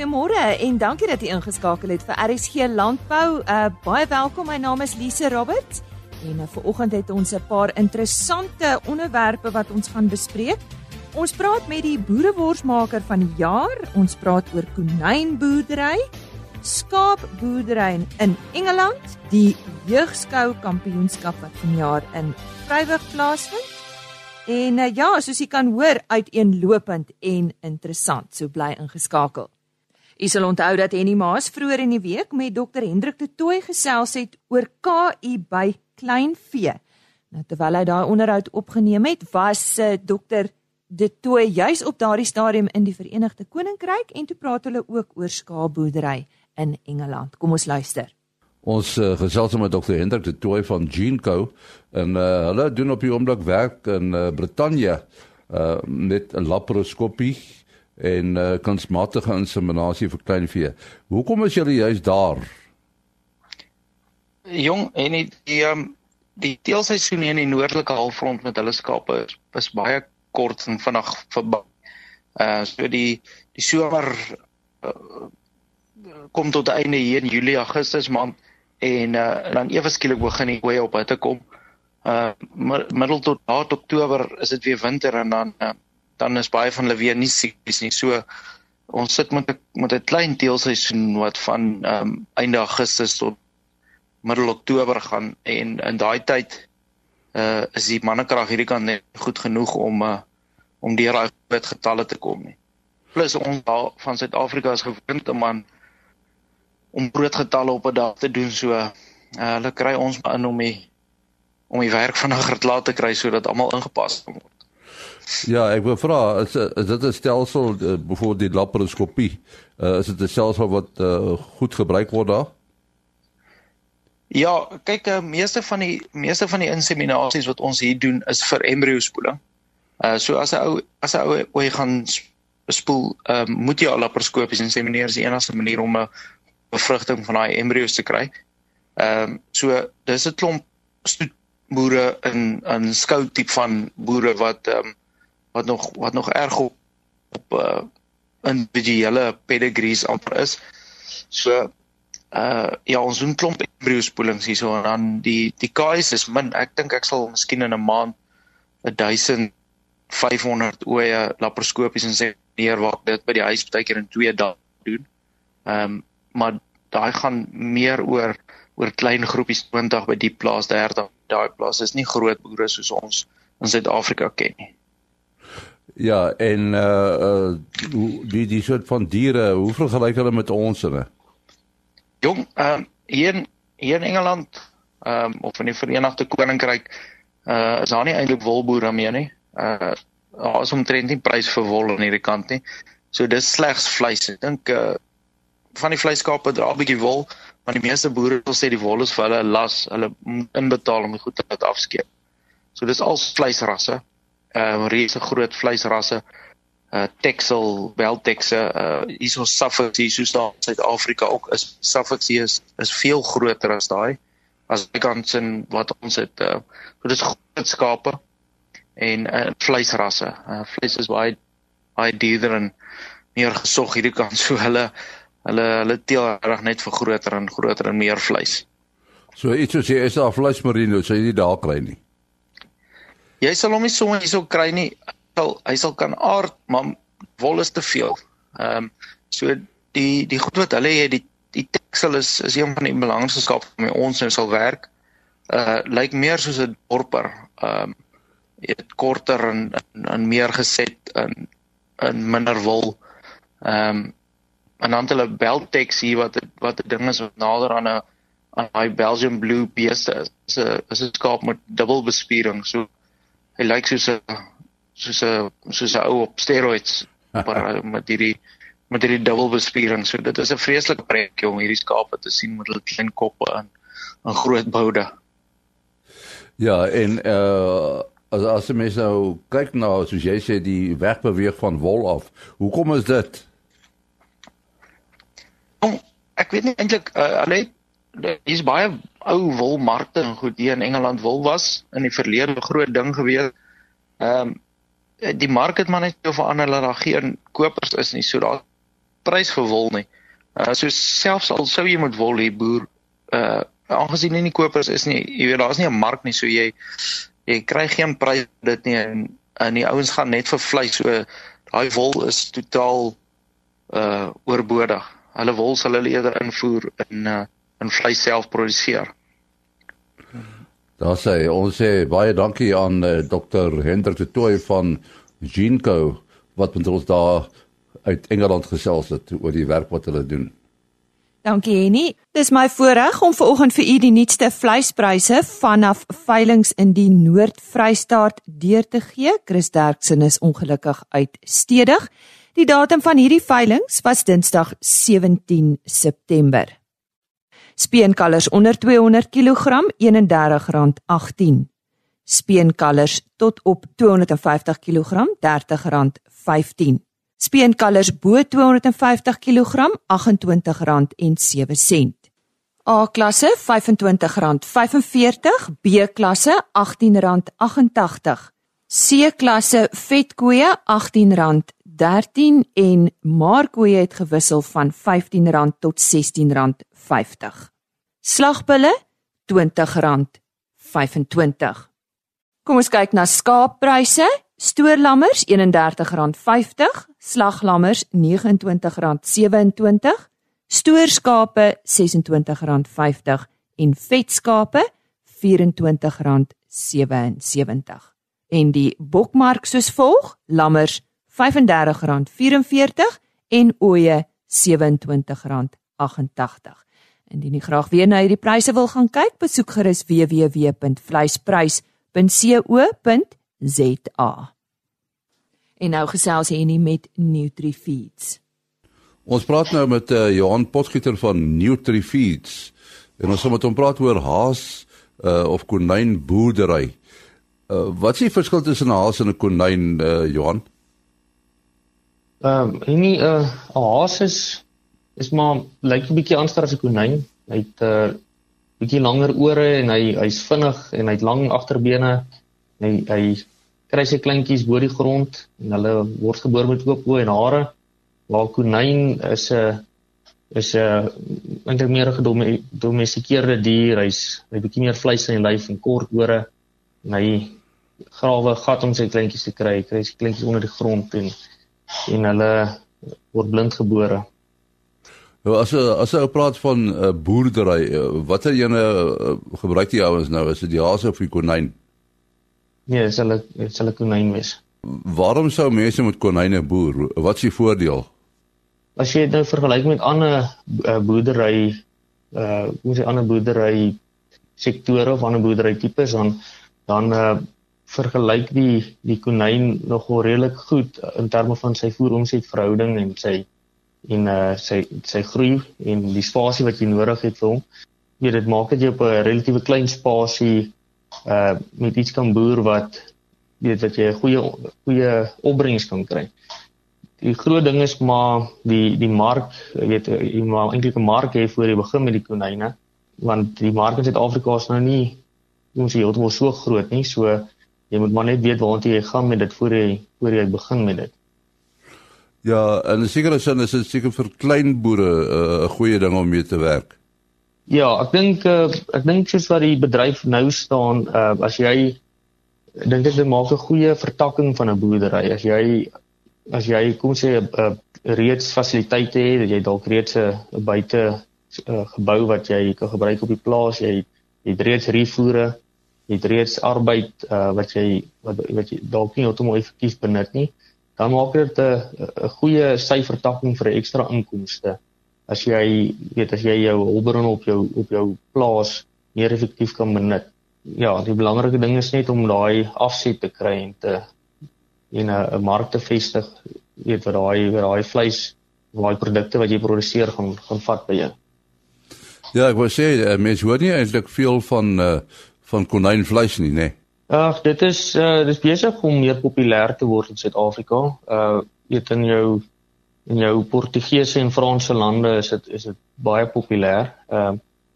goeiemôre en dankie dat jy ingeskakel het vir RSG Landbou. Uh baie welkom. My naam is Lise Roberts en uh, vanoggend het ons 'n paar interessante onderwerpe wat ons gaan bespreek. Ons praat met die boereworsmaker van die jaar. Ons praat oor konynboerdery, skaapboerdery in Engeland, die jeugskou kampioenskap wat vanjaar in Vryburg plaasvind En uh, ja, soos jy kan hoor, uiteenlopend en interessant. So bly ingeskakel. Jy sal onthou dat Henny Maas vroeër in die week met Dr Hendrik de Tooy gesels het oor KI by kleinvee. Nou terwyl hy daai onderhoud opgeneem het, was uh, Dr de Tooy juis op daardie stadium in die Verenigde Koninkryk en toe praat hulle ook oor skaapboerdery in Engeland. Kom ons luister. Ons uh, gesels met Dr Hendrik de Tooy van GeneCo en uh, hulle doen op die oomblik werk in uh, Brittanje uh, met 'n laparoskopie en uh, kunsmatige inseminasie vir kleinvee. Hoekom is julle juist daar? Jong, en die die, um, die teelseisoen in die noordelike halfrond met hulle skape is baie kort en vinnig verby. Uh so die die somer uh, kom tot einde hier in Julie Augustus maand en uh, dan ewe skielik begin die koeie op hitte kom. Uh middel tot laat Oktober is dit weer winter en dan uh, dan is baie van hulle weer nie siekes nie. So ons sit met 'n met 'n klein teelseisoen wat van um einde Augustus tot middel Oktober gaan en in daai tyd uh is die mannekrag hierdie kant net goed genoeg om uh om deur daai groot getalle te kom nie. Plus ons van Suid-Afrika is gewoond om aan om broodgetalle op 'n dag te doen so uh, hulle kry ons in om die om die werk te laat te kry sodat almal ingepas kan word. Ja, ek wil vra is, is dit 'n stelsel uh, voor die laparoskopie? Uh, is dit 'n stelsel wat uh, goed gebruik word daar? Ja, kyk, uh, meeste van die meeste van die inseminasies wat ons hier doen is vir embriospoeling. Uh so as 'n ou as 'n ou ooi gaan spoel, uh, moet jy al laparoskopies insemineer, is die enigste manier om 'n bevrugting van daai embrio's te kry. Ehm um, so dis 'n klomp boere in in skou tipe van boere wat ehm um, wat nog wat nog erg op op uh individuele pedigrees amper is. So uh ja, ons doen klomp embryo spoelings hierso en dan die die kais is min. Ek dink ek sal miskien in 'n maand 1500 oeye laparoskopies en sê neer waar dit by die huis baie keer in 2 dae doen. Ehm um, maar daai gaan meer oor oor klein groepies 20 by die plaas 30 daai plaas is nie groot boere soos ons in Suid-Afrika ken nie. Ja, en uh uh die die soort van diere, hoe vergelyk hulle met ons hulle? Jong, ehm uh, hier hier in Engeland ehm um, of in die Verenigde Koninkryk uh is daar nie eintlik wolboere meer nie. Uh daar is omtrent nie prys vir wol aan hierdie kant nie. So dis slegs vleis. Ek dink uh van die vleiskape dra 'n bietjie wol, maar die meeste boere wil sê die wol is vir hulle las, hulle moet inbetaal om die goed te laat afskeep. So dis al vleisrasse. Ehm uh, reuse groot vleisrasse. Uh Texel, Beltexe, uh hierso Suffolk, hierso staan Suid-Afrika ook is Suffolk is is veel groter as daai as kans in wat ons het uh so dis groot skape en uh vleisrasse. Uh vleis is baie baie duurder en meer gesog hierdie kant so hulle Hulle hulle teel reg net vir groter en groter en meer vleis. So iets soos jy is daar vleis merino, sê jy nie daar kry nie. Jy sal hom nie sommer hierso kry nie. Sal hy sal kan aard, maar wol is te veel. Ehm um, so die die goed wat hulle het, die die teksel is is een van die belangrikste skaap vir ons en sal werk. Uh lyk meer soos 'n dorper. Ehm um, dit korter en, en en meer geset in in minder wol. Ehm um, en dan hulle Beltex hier wat wat 'n ding is wat nader aan 'n aan daai Belgian blue beeste is. 'n is 'n skaap met dubbel bespiering. So hy lyk soos 'n soos 'n soos 'n ou op steroids maar met hierdie met hierdie dubbel bespiering. So dit is 'n vreeslike prentjie om hierdie skape te sien met hulle klein koppe en 'n groot boude. Ja, en uh as as jy mens nou kyk na soos jy sê die wegbeweeg van wol af. Hoekom is dit? ek weet nie eintlik uh, hulle hier's baie ou wolmarkte en goed hier in Engeland wol was in die verlede groot ding gewees. Ehm um, die mark het maar net so verander dat daar geen kopers is nie. So daar prys vir wol nie. Uh so selfs al sou jy met wol hê boer uh aangesien nie kopers is nie, jy weet daar's nie 'n mark nie, so jy jy kry geen prys dit nie en en die ouens gaan net vir vleis. So daai wol is totaal uh oorbodig. Hulle wol sal hulle eerder invoer in uh in vleis self produseer. Daar sê ons sê baie dankie aan uh, Dr. Hendrik de Tooy van Genco wat met ons daar uit Engeland gesels het oor die werk wat hulle doen. Dankie Henny. Dis my voorreg om vanoggend vir u die nuutste vleispryse vanaf veilinge in die Noord-Vrystaat deur te gee. Chris Derksen is ongelukkig uitstedig. Die datum van hierdie veilinge was Dinsdag 17 September. Speenkalvers onder 200 kg R31.18. Speenkalvers tot op 250 kg R30.15. Speenkalvers bo 250 kg R28.07. A-klasse R25.45, B-klasse R18.88. C-klasse vetkoeie R18.13 en markkoeie het gewissel van R15 tot R16.50. Slagbulle R20.25. Kom ons kyk na skaappryse. Stoorlammers R31.50, slaglammers R29.27, stoorskape R26.50 en vetskape R24.77. En die bokmark soos volg: lammers R35.44 en ooe R27.88. Indien jy graag weer na hierdie pryse wil gaan kyk, besoek gerus www.vleisprys.co.za. En nou gesels hy nie met NutriFeeds. Ons praat nou met uh, Johan Potgieter van NutriFeeds en ons gaan met hom praat oor haas uh, of konyn boerdery. Uh, wat is die verskil tussen 'n haas en 'n konyn, uh, Johan? Ehm, uh, nie 'n uh, haas is is maar lyk 'n bietjie anders as 'n konyn. Hy het 'n uh, bietjie langer ore en hy hy's vinnig en hy het lang agterbene. Hy hy kry sy kleintjies bo die grond en hulle word gebore met oop oë en hare. Waar konyn is 'n is 'n eintlik meer 'n gedomestikeerde dier. Hy's hy bietjie meer vleis in die lyf en kort ore. En hy grawe gat om sy kleintjies te kry. Hy kry sy kleintjies onder die grond en en hulle word blind gebore. Nou as as jy praat van 'n uh, boerdery, uh, watter ene uh, gebruik die ouens nou? Is dit die haas of die konyn? Nee, sal dit sal 'n konyn wees. Waarom sou mense met konyne boer? Wat is die voordeel? As jy dit nou vergelyk met ander uh, boerdery uh hoe sê ander boerdery sektore of ander boerdery tipes dan dan uh vergelyk die die konyn nogal redelik goed in terme van sy voeromset verhouding en sy en uh sy sy groei en die spasie wat jy nodig het vir hom. Jy dit maak dit jy op 'n relatiewe klein spasie uh met iets kan boer wat weet dat jy 'n goeie goeie opbrengs kan kry. Die groot ding is maar die die mark, weet jy moet eintlik 'n mark hê voor jy begin met die konyne want die mark in Suid-Afrika is nou nie ons hier heeltemal so groot nie. So jy moet maar net weet waartoe jy gaan met dit voor jy voor jy begin met dit. Ja, en sin is dit seker vir klein boere uh, 'n uh, goeie ding om mee te werk. Ja, ek dink uh, ek dink soos wat die bedryf nou staan, uh, as jy dink dit maak 'n goeie vertakking van 'n boerdery. As jy as jy kom sê 'n uh, reeds fasiliteite het, dat jy dalk reeds 'n buite uh, gebou wat jy kan gebruik op die plaas, jy jy het reeds rifoere, jy het reeds arbeid uh, wat jy wat, wat jy dalk nie outomaties effektief benut nie dan maak dit 'n 'n goeie syfertakking vir ekstra inkomste. As jy weet as jy jou hulpbron op jou op jou plaas meer effektief kan benut. Ja, die belangrike ding is net om daai afset te kry en te en 'n 'n mark te vestig, weet wat daai wat daai vleis, daai produkte wat jy produseer gaan gaan vat by jou. Ja, ek wou sê eh, mense hoor nie eintlik veel van uh, van konynvleis nie, nê? Nee. Ag, dit is uh dis besig om meer populêr te word in Suid-Afrika. Uh weet in jou in jou Portugese en Franse lande is dit is dit baie populêr. Uh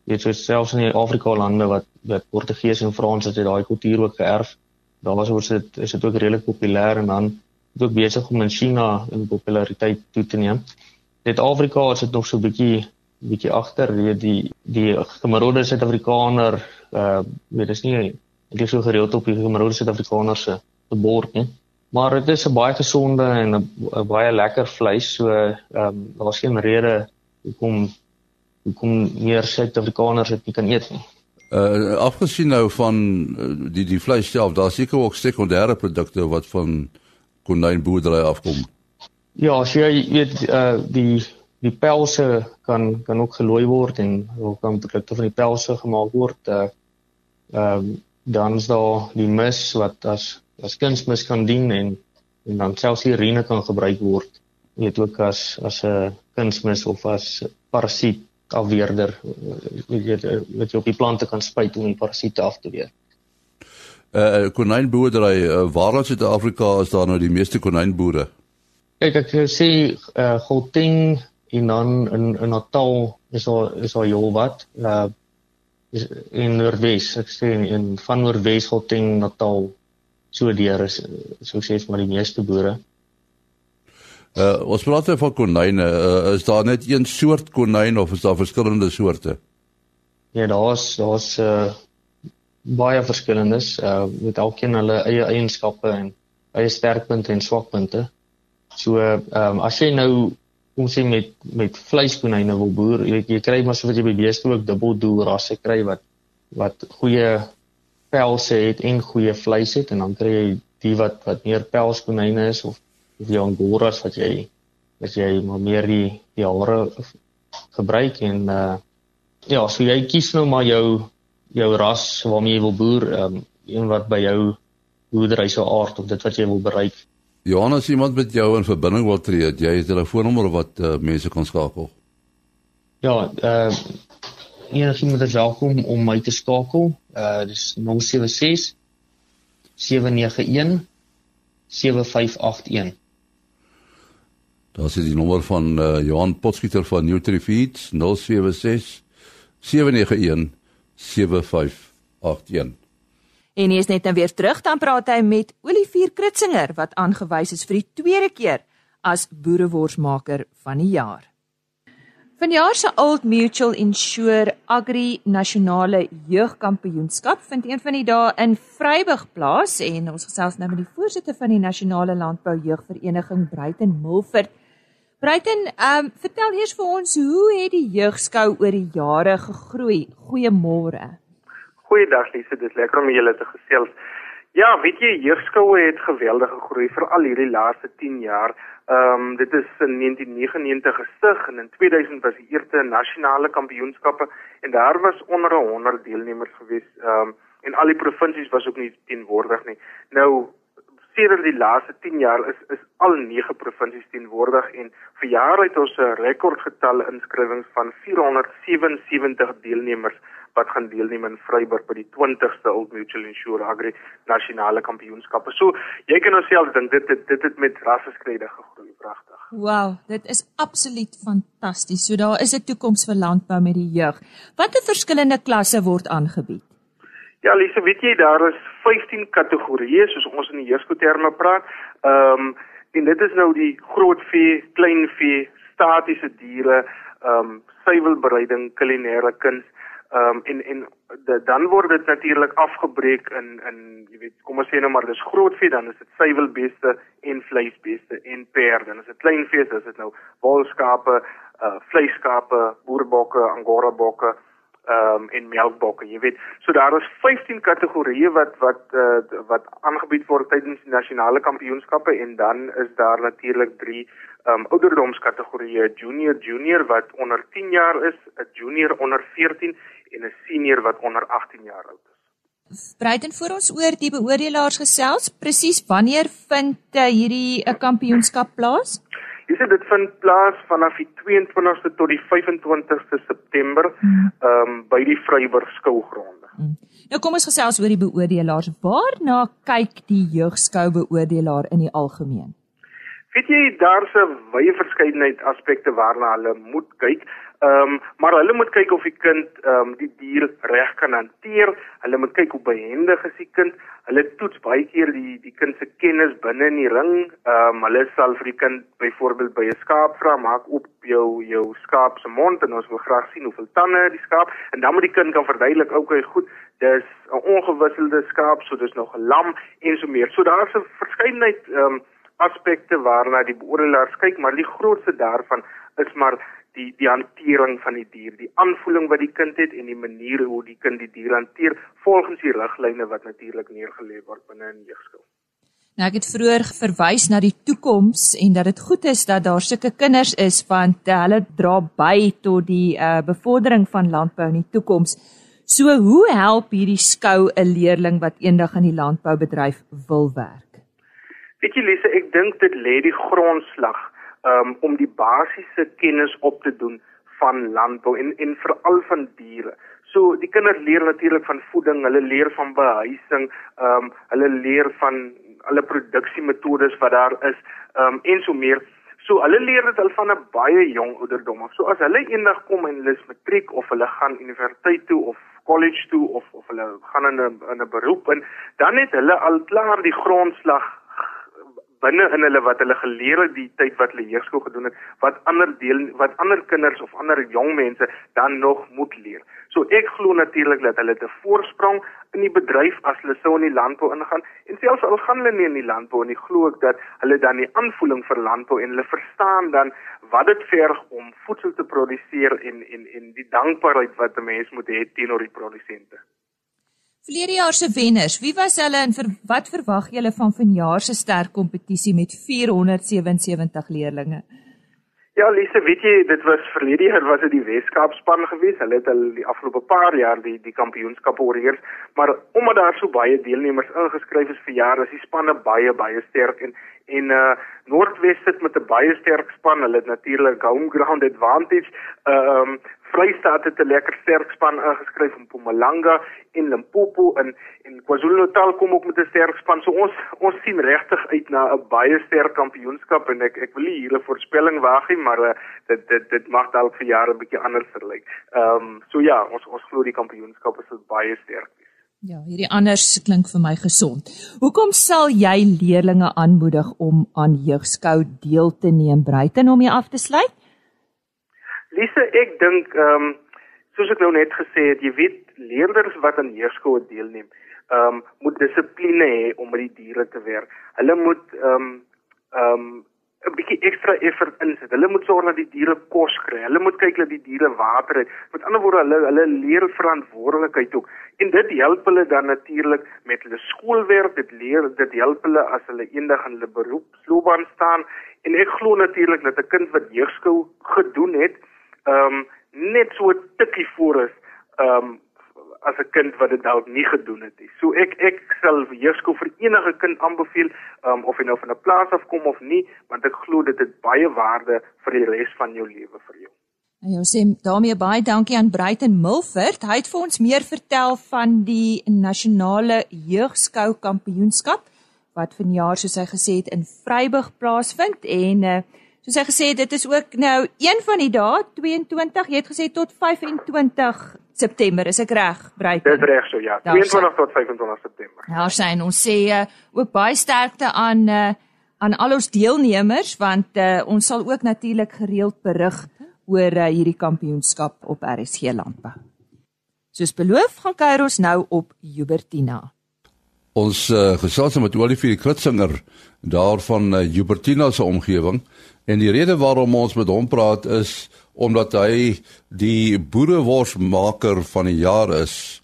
weet so selfs in die Afrika lande wat wat Portugees en Frans het daai kultuur ook geërf. Daar was ons dit is dit ook redelik populêr en dan ook besig om in China in populariteit toe te neem. dit Afrika is dit nog so 'n bietjie bietjie agter, weet die die gemiddelde Suid-Afrikaner uh weet dis nie ek is so gereeld op die gemiddelde Suid-Afrikaner se bord nie. Maar dit is 'n baie gesonde en 'n baie lekker vleis, so ehm um, daar's geen rede hoekom hoekom meer Suid-Afrikaners dit nie kan eet nie. Uh afgesien nou van uh, die die vleis self, daar seker ook sekondêre produkte wat van konynboerdery afkom. Ja, as jy weet uh die die pelse kan kan ook gelooi word en ook kan produkte van die pelse gemaak word. Uh ehm um, dan is daar die mis wat as as kunsmis kan dien en en dan selfs die urine kan gebruik word. Jy weet ook as as 'n kunsmis of as parasiet afweerder jy weet wat jy op die plante kan spuit om die parasiete af te weer. Uh konynboerdery, uh, waar in Suid-Afrika is daar nou die meeste konynboere? Kyk ek sê uh Gauteng en dan in in Natal is daar is daar heel wat uh is in Noordwes ek sê in van Noordwes Gauteng Natal so deur is so sê maar die meeste boere. Uh ons praat van konyne, uh, is daar net een soort konyn of is daar verskillende soorte? Ja, daar's daar's uh baie verskillendes uh met elkeen hulle eie eienskappe en eie sterkpunte en swakpunte. So ehm um, as jy nou kom sê met met vleiskonyne wil boer, jy jy kry maar so wat jy by beeste ook dubbel doel rasse kry wat wat goeie pelse het en goeie vleis het en dan kry jy die wat wat meer pelskonyne is of of jy angoras wat jy wat jy maar meer die die hare gebruik en uh ja, so jy kies nou maar jou jou ras waarmee jy wil boer, ehm um, een wat by jou boerdery sou aard of dit wat jy wil bereik. Johannes, iemand met jou in verbinding wil tree, jy het 'n telefoonnommer wat uh, mense kan skakel. Ja, uh enigiemand is welkom om my te skakel. Uh dis 076 791 7581. Daar is die nommer van uh, Johan Potgieter van Nutrifeeds 076 791 7581. En hy is net nou weer terug dan praat hy met Olivier Kritzinger wat aangewys is vir die tweede keer as boereworsmaker van die jaar. Vanjaar se Old Mutual Insure Agri Nasionale Jeugkampioenskap vind een van die dae in Vryburg plaas en ons gesels nou met die voorsitter van die Nasionale Landbou Jeugvereniging Bruiten Milford. Bruiten, ehm um, vertel eers vir ons hoe het die jeugskou oor die jare gegroei? Goeiemôre. Goeiedag Lise, dit is lekker om julle te gesels. Ja, weet jy, jeugskoue het geweldig gegroei vir al hierdie laaste 10 jaar. Ehm um, dit is in 1999 gestig en in 2000 was die eerste nasionale kampioenskappe en daar was onder 100 deelnemers gewees. Ehm um, en al die provinsies was ook nie teenwoordig nie. Nou sedert die laaste 10 jaar is is al 9 provinsies teenwoordig en vir jare het ons 'n rekordgetal inskrywings van 477 deelnemers wat gaan deelneem in Vryburg by die 20ste Old Mutual Insure Agri nasionale kampioenskappe. So jy kan jouself dink dit dit dit het met rasseskrede gegroei pragtig. Wow, dit is absoluut fantasties. So daar is 'n toekoms vir landbou met die jeug. Watter verskillende klasse word aangebied? Ja, Lise, weet jy daar is 15 kategorieë soos ons in die heerskoterme praat. Ehm um, en dit is nou die groot vee, klein vee, statiese diere, ehm um, suiwelbereiding, kulinaire kuns Ehm um, en en de, dan word dit natuurlik afgebreek in in jy weet kom ons sê nou maar dis groot vee dan is dit suiwelbeeste en vleisbeeste en perde. Dan is dit klein vee dis dit nou wolskape, uh vleiskape, boerbokke, angora bokke ehm um, en melkbokke jy weet. So daar is 15 kategorieë wat wat uh, wat aangebied word tydens nasionale kampioenskappe en dan is daar natuurlik 3 ehm um, ouderdomskategorieë junior junior wat onder 10 jaar is 'n junior onder 14 en 'n senior wat onder 18 jaar oud is. Breiten voor ons oor die beoordelaars gesels, presies wanneer vind uh, hierdie 'n uh, kampioenskap plaas? Dis dit vind plaas vanaf die 22ste tot die 25ste September ehm um, by die Vryburg skougronde. Hmm. Nou kom ons gesels oor die beoordelaars. Waarna kyk die jeugskou beoordelaar in die algemeen? Weet jy daar's 'n wye verskeidenheid aspekte waarna hulle moet kyk. Ehm um, maar hulle moet kyk of die kind ehm um, die dier reg kan hanteer. Hulle moet kyk hoe behendig is die kind. Hulle toets baie keer die die kind se kennis binne in die ring. Ehm um, hulle sal vir die kind byvoorbeeld by 'n skaap vra, maak oop jou jou skaap se mond en ons wil graag sien hoeveel tande die skaap en dan moet die kind kan verduidelik, okay, goed, dis 'n ongewisselde skaap, so dis nog 'n lam en so meer. So daar's 'n verskeidenheid ehm um, aspekte waarna die beoordelaars kyk, maar die grootste daarvan is maar die die hantering van die dier, die aanvoeling wat die kind het en die manier hoe die kind die dier hanteer volgens die riglyne wat natuurlik neergelê word binne 'n jeugskool. Nou ek het vroeër verwys na die toekoms en dat dit goed is dat daar sulke kinders is want uh, hulle dra by tot die uh, bevordering van landbou in die toekoms. So hoe help hierdie skou 'n leerling wat eendag in die landboubedryf wil werk? Weet jy Lise, ek dink dit lê die grondslag um, om die basiese kennis op te doen van landbou en en veral van diere. So die kinders leer natuurlik van voeding, hulle leer van behuising, ehm um, hulle leer van alle produksiemetodes wat daar is, ehm um, en so meer. So hulle leer dit al van 'n baie jong ouderdom af. So as hulle eendag kom en hulle is matriek of hulle gaan universiteit toe of college toe of of hulle gaan in 'n in 'n beroep in, dan het hulle al klaar die grondslag binne in hulle wat hulle geleer het die tyd wat hulle hoërskool gedoen het wat ander deel wat ander kinders of ander jong mense dan nog moet leer. So ek glo natuurlik dat hulle 'n voorsprong in die bedryf as hulle sou in die landbou ingaan en selfs al gaan hulle nie in die landbou en ek glo ek dat hulle dan die aanvoeling vir landbou en hulle verstaan dan wat dit verg om voedsel te produseer en en en die dankbaarheid wat 'n mens moet hê teenoor die produsente. Verlede jaar se wenners, wie was hulle en vir wat verwag julle van vanjaar se sterk kompetisie met 477 leerdlinge? Ja, Lise, weet jy, dit was verlede jaar was dit die Weskaap span geweest. Hulle het al die afgelope paar jaar die die kampioenskap oorheers, maar omdat daar so baie deelnemers ingeskryf is vir jaar, is die spanne baie baie sterk en en uh Noordwes sit met 'n baie sterk span. Hulle het natuurlik home ground advantage. Ehm um, Vrystaat het 'n lekker sterk span ingeskryf in Mpumalanga en Limpopo en en KwaZulu-Natal kom ook met 'n sterk span. So ons ons sien regtig uit na 'n baie sterk kampioenskap en ek ek wil nie hier 'n voorspelling waag nie, maar uh, dit dit dit mag dalk vir jare 'n bietjie anders verlyk. Ehm um, so ja, ons ons glo die kampioenskap is baie sterk. Ja, hierdie anders klink vir my gesond. Hoekom sal jy leerdlinge aanmoedig om aan jeugskou deel te neem, Bruiten om jy af te sluit? Lise, ek dink ehm um, soos ek nou net gesê het, jy weet leerders wat aan leerskool deelneem, ehm um, moet dissipline hê om met die diere te werk. Hulle moet ehm um, ehm um, 'n bietjie ekstra effort insit. Hulle moet sorg dat die diere kos kry. Hulle moet kyk dat die diere water het. Met ander woorde, hulle hulle leer verantwoordelikheid ook. En dit help hulle dan natuurlik met hulle skoolwerk. Dit leer dit help hulle as hulle eendag in hulle beroepsloopbaan staan. En ek glo natuurlik dat 'n kind wat jeugskool gedoen het, ehm um, net so 'n tikkie voor is ehm um, as 'n kind wat dit dalk nie gedoen het nie. So ek ek sal jeugskool vir enige kind aanbeveel um, of hy nou van 'n plaas af kom of nie, want ek glo dit het baie waarde vir die res van jou lewe vir jou. En jou sê daarmee baie dankie aan Bruiten Milford. Hy het vir ons meer vertel van die nasionale jeugskou kampioenskap wat vanjaar soos hy gesê het in Vryburg plaasvind en uh, soos hy gesê het dit is ook nou een van die dae 22 jy het gesê tot 25 September is ek reg Bruit Dis reg so ja. 22 tot 25 September. Ja sien ons sê uh, ook baie sterkte aan uh, aan al ons deelnemers want uh, ons sal ook natuurlik gereeld berig oor uh, hierdie kampioenskap op RSG landbou. Soos beloof gaan kuier ons nou op Jubertina Ons uh, gesels met Olivier Kritzinger daarvan uh, Jubertina se omgewing En die rede waarom ons met hom praat is omdat hy die boereworsmaker van die jaar is.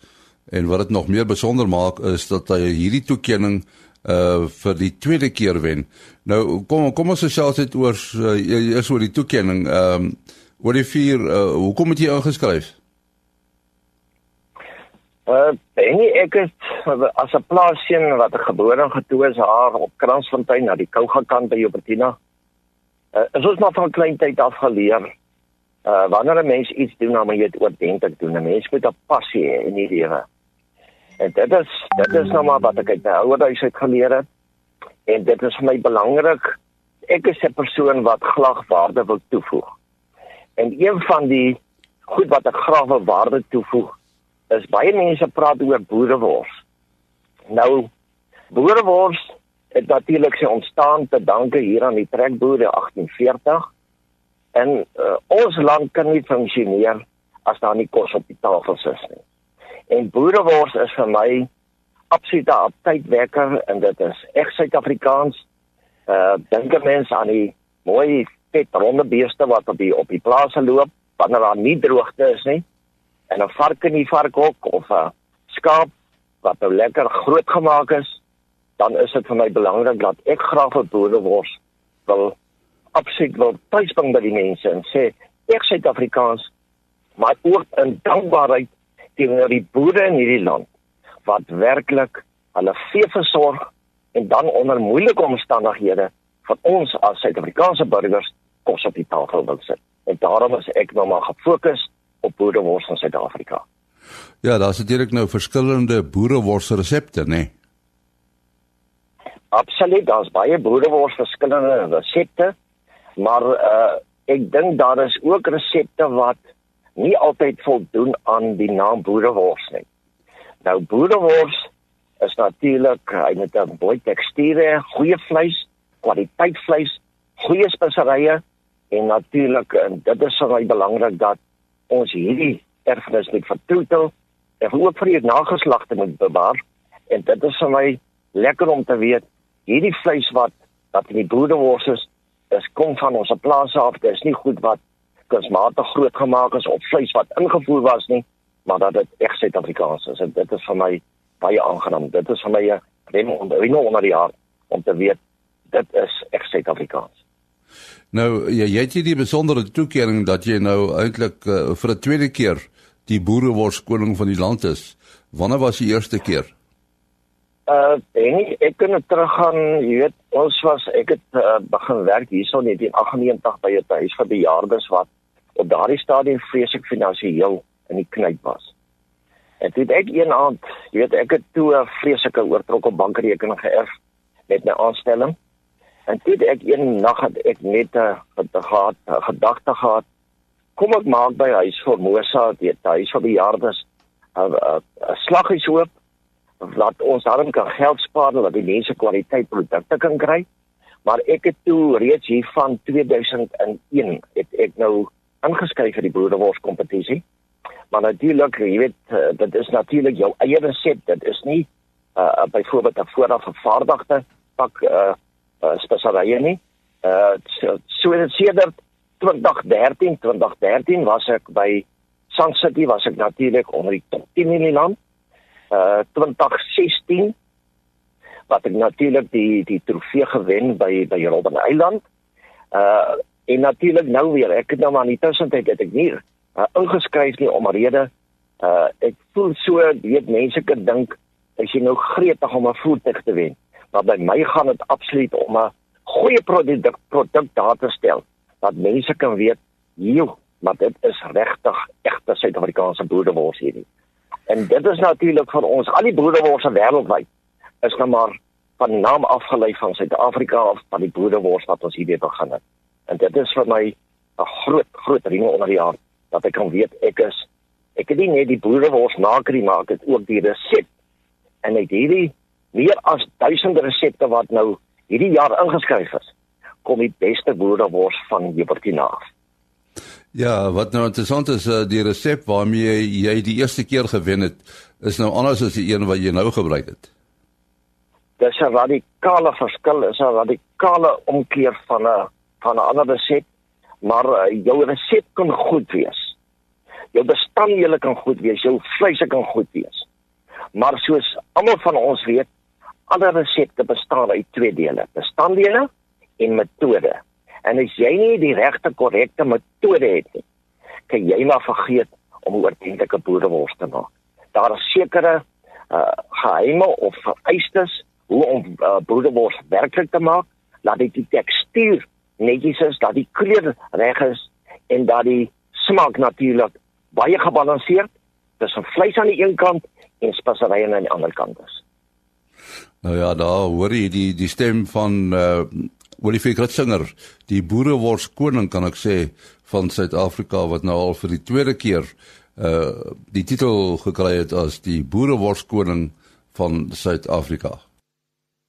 En wat dit nog meer besonder maak is dat hy hierdie toekenning uh vir die tweede keer wen. Nou kom kom ons gesels net oor uh, eers oor die toekenning. Ehm um, oor die vier uh hoekom het jy ingeskryf? Uh en ek het as 'n plaasseun wat gebore en getoe is haar op Kransfontein na die Kouga kant by Jobertina. Uh, is ons maar van klein tyd af geleer. Uh wanneer 'n mens iets doen, dan moet jy dit oordentlik doen. 'n Mens moet 'n passie hê in die lewe. En dit is dit is nou maar wat ek uit my ouerhuis uit geleer het. En dit is vir my belangrik. Ek is 'n persoon wat glagwaarde wil toevoeg. En een van die goed wat ek graag wil waarde toevoeg is baie mense praat oor boerewors. Nou boerewors het natuurlik sy ontstaan te danke hier aan die trekboere 1840. En uh, ons land kan nie funksioneer as daar nie kos op die tafel is nie. En boerewors is vir my absolute aptydwekker en dit is reg Suid-Afrikaans. Uh dink mense aan die mooi vet ronde beeste wat op die op die plase loop wanneer daar nie droogte is nie. En 'n vark in die varkhok of 'n skaap wat nou lekker groot gemaak is, dan is dit vir my belangrik dat ek graag 'n boerewors wil absoluut wil tuisbring by die mense en sê ek Suid-Afrikaans maar ook in dankbaarheid teenoor die boere in hierdie land wat werklik hulle vee versorg en dan onder moeilike omstandighede vir ons as Suid-Afrikaanse burgers kos op die tafel wil sit. En daarom is ek nou maar gefokus op boerewors in Suid-Afrika. Ja, daar's natuurlik nou verskillende boerewors resepte, né? Nee? Absoluut, daar's baie boerewors verskillende resepte, maar uh ek dink daar is ook resepte wat nie altyd voldoen aan die naam boerewors nie. Nou boerewors is natuurlik hy met 'n mooi tekstuur, goeie vleis, kwaliteit vleis, goeie speserye en natuurlik en dit is vir my belangrik dat ons hierdie erfenis met vertroetel en ook vir die nageslagte moet bewaar en dit is vir my lekker om te weet hierdie vleis wat wat in die boerewors is, is kom van ons plase af. Dit is nie goed wat kunsmatig groot gemaak is of vleis wat ingevoer was nie maar dat dit reg Suid-Afrikaans is en dit is vir my baie aangenaam. Dit is vir my 'n rem onder onder die hart om te weet dit is reg Suid-Afrikaans. Nou jy jy het hier die besondere toekenning dat jy nou eintlik uh, vir 'n tweede keer die boerewors koning van die land is. Wanneer was die eerste keer? Uh en ek kan teruggaan, jy weet, ons was ek het uh, begin werk hierso in 1998 by 'n huis vir bejaardes wat op daardie stadium vreeslik finansiëel in die knyp was. En dit ek een aand, jy weet ek het toe 'n vreeslike oortrokke bankrekening geërf met my aanstelling. En dit ek een nag het ek net 'n gehad, 'n gedagte gehad. Kom ek maak by huis vir Mosa, weet huis vir bejaardes 'n 'n slaghuis oop wat ons daarom kan geld spaar dat die mense kwaliteit produkte kan kry. Maar ek het toe reeds hier van 2001 het ek nou ingeskryf vir die boerewors kompetisie. Maar natuurlik, jy weet, uh, dit is natuurlik jou eie resep. Dit is nie uh byvoorbeeld 'n vooraf vervaardigde pak uh, speserye nie. Uh so, so dit sedert 2013, 2013 was ek by Sun City was ek natuurlik onder die top 10 in die land. Uh 2016 wat ek natuurlik die die trofee gewen by by Robben Island. Uh en natuurlik nou weer, ek het nou maar in die tussentyd het ek nie uh, ingeskryf nie om 'n rede. Uh ek voel so, weet mense kan dink as jy nou gretig om 'n voertuig te wen, maar by my gaan dit absoluut om 'n goeie produk produk daar te stel dat mense kan weet, joh, maar dit is regtig egte Suid-Afrikaanse boerewors hierdie. En dit is natuurlik vir ons al die boerewors wêreldwyd is nou maar van naam afgelei van Suid-Afrika of van die boerewors wat ons hierdie begin het. En dit is vir my 'n groot groot ring onder die hart dat ek kan weet ek is ek het nie net die boerewors nakry maar ek het ook die resep en ek hierdie meer as duisende resepte wat nou hierdie jaar ingeskryf is kom die beste boerewors van Jebertina af. Ja, wat nou interessant is, uh, die resep waarmee jy, die eerste keer gewen het, is nou anders as die een wat jy nou gebruik het. Dis 'n radikale verskil, is 'n radikale omkeer van 'n van 'n ander resep maar uh, jou resep kan goed wees. Jou bestanddele kan goed wees, jou vleis kan goed wees. Maar soos almal van ons weet, alle resepte bestaan uit twee dele: bestanddele en metode. En as jy nie die regte korrekte metode het nie, kan jy maar vergeet om 'n oortentlike boerewors te maak. Daar is sekere uh geheime of vereistes hoe om uh, boerewors werklik te maak, laat dit die tekstuur netjies is, dat die kleur reg is en dat die smaak natuurlik baie gebalanseerd tussen vleis aan die een kant en speserye aan die ander kant is. Nou ja, daar hoor jy die die stem van uh Olivier Kritzinger, die boerewors koning kan ek sê van Suid-Afrika wat nou al vir die tweede keer uh die titel gekry het as die boerewors koning van Suid-Afrika.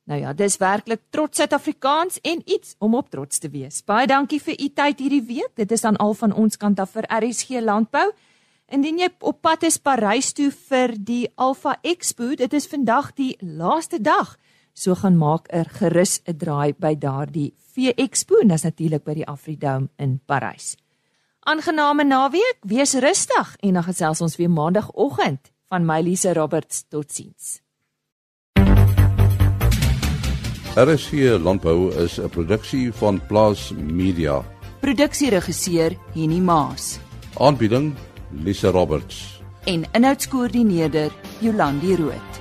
Nou ja, dis werklik trots Suid-Afrikaans en iets om op trots te wees. Baie dankie vir u tyd hierdie week. Dit is dan al van ons kant af vir RSG Landbou. Indien jy op pad is Parys toe vir die Alpha Expo, dit is vandag die laaste dag. So gaan maak 'n er gerus 'n draai by daardie Vee Expo, en dis natuurlik by die Afridome in Parys. Aangename naweek, wees rustig en dan gesels ons weer maandagooggend van my Lise Roberts. Totsiens. RSC Landbou is 'n produksie van Plaas Media. Produksieregisseur Henny Maas. Aanbieding Lisa Roberts. En inhoudskoördineerder Jolandi Root.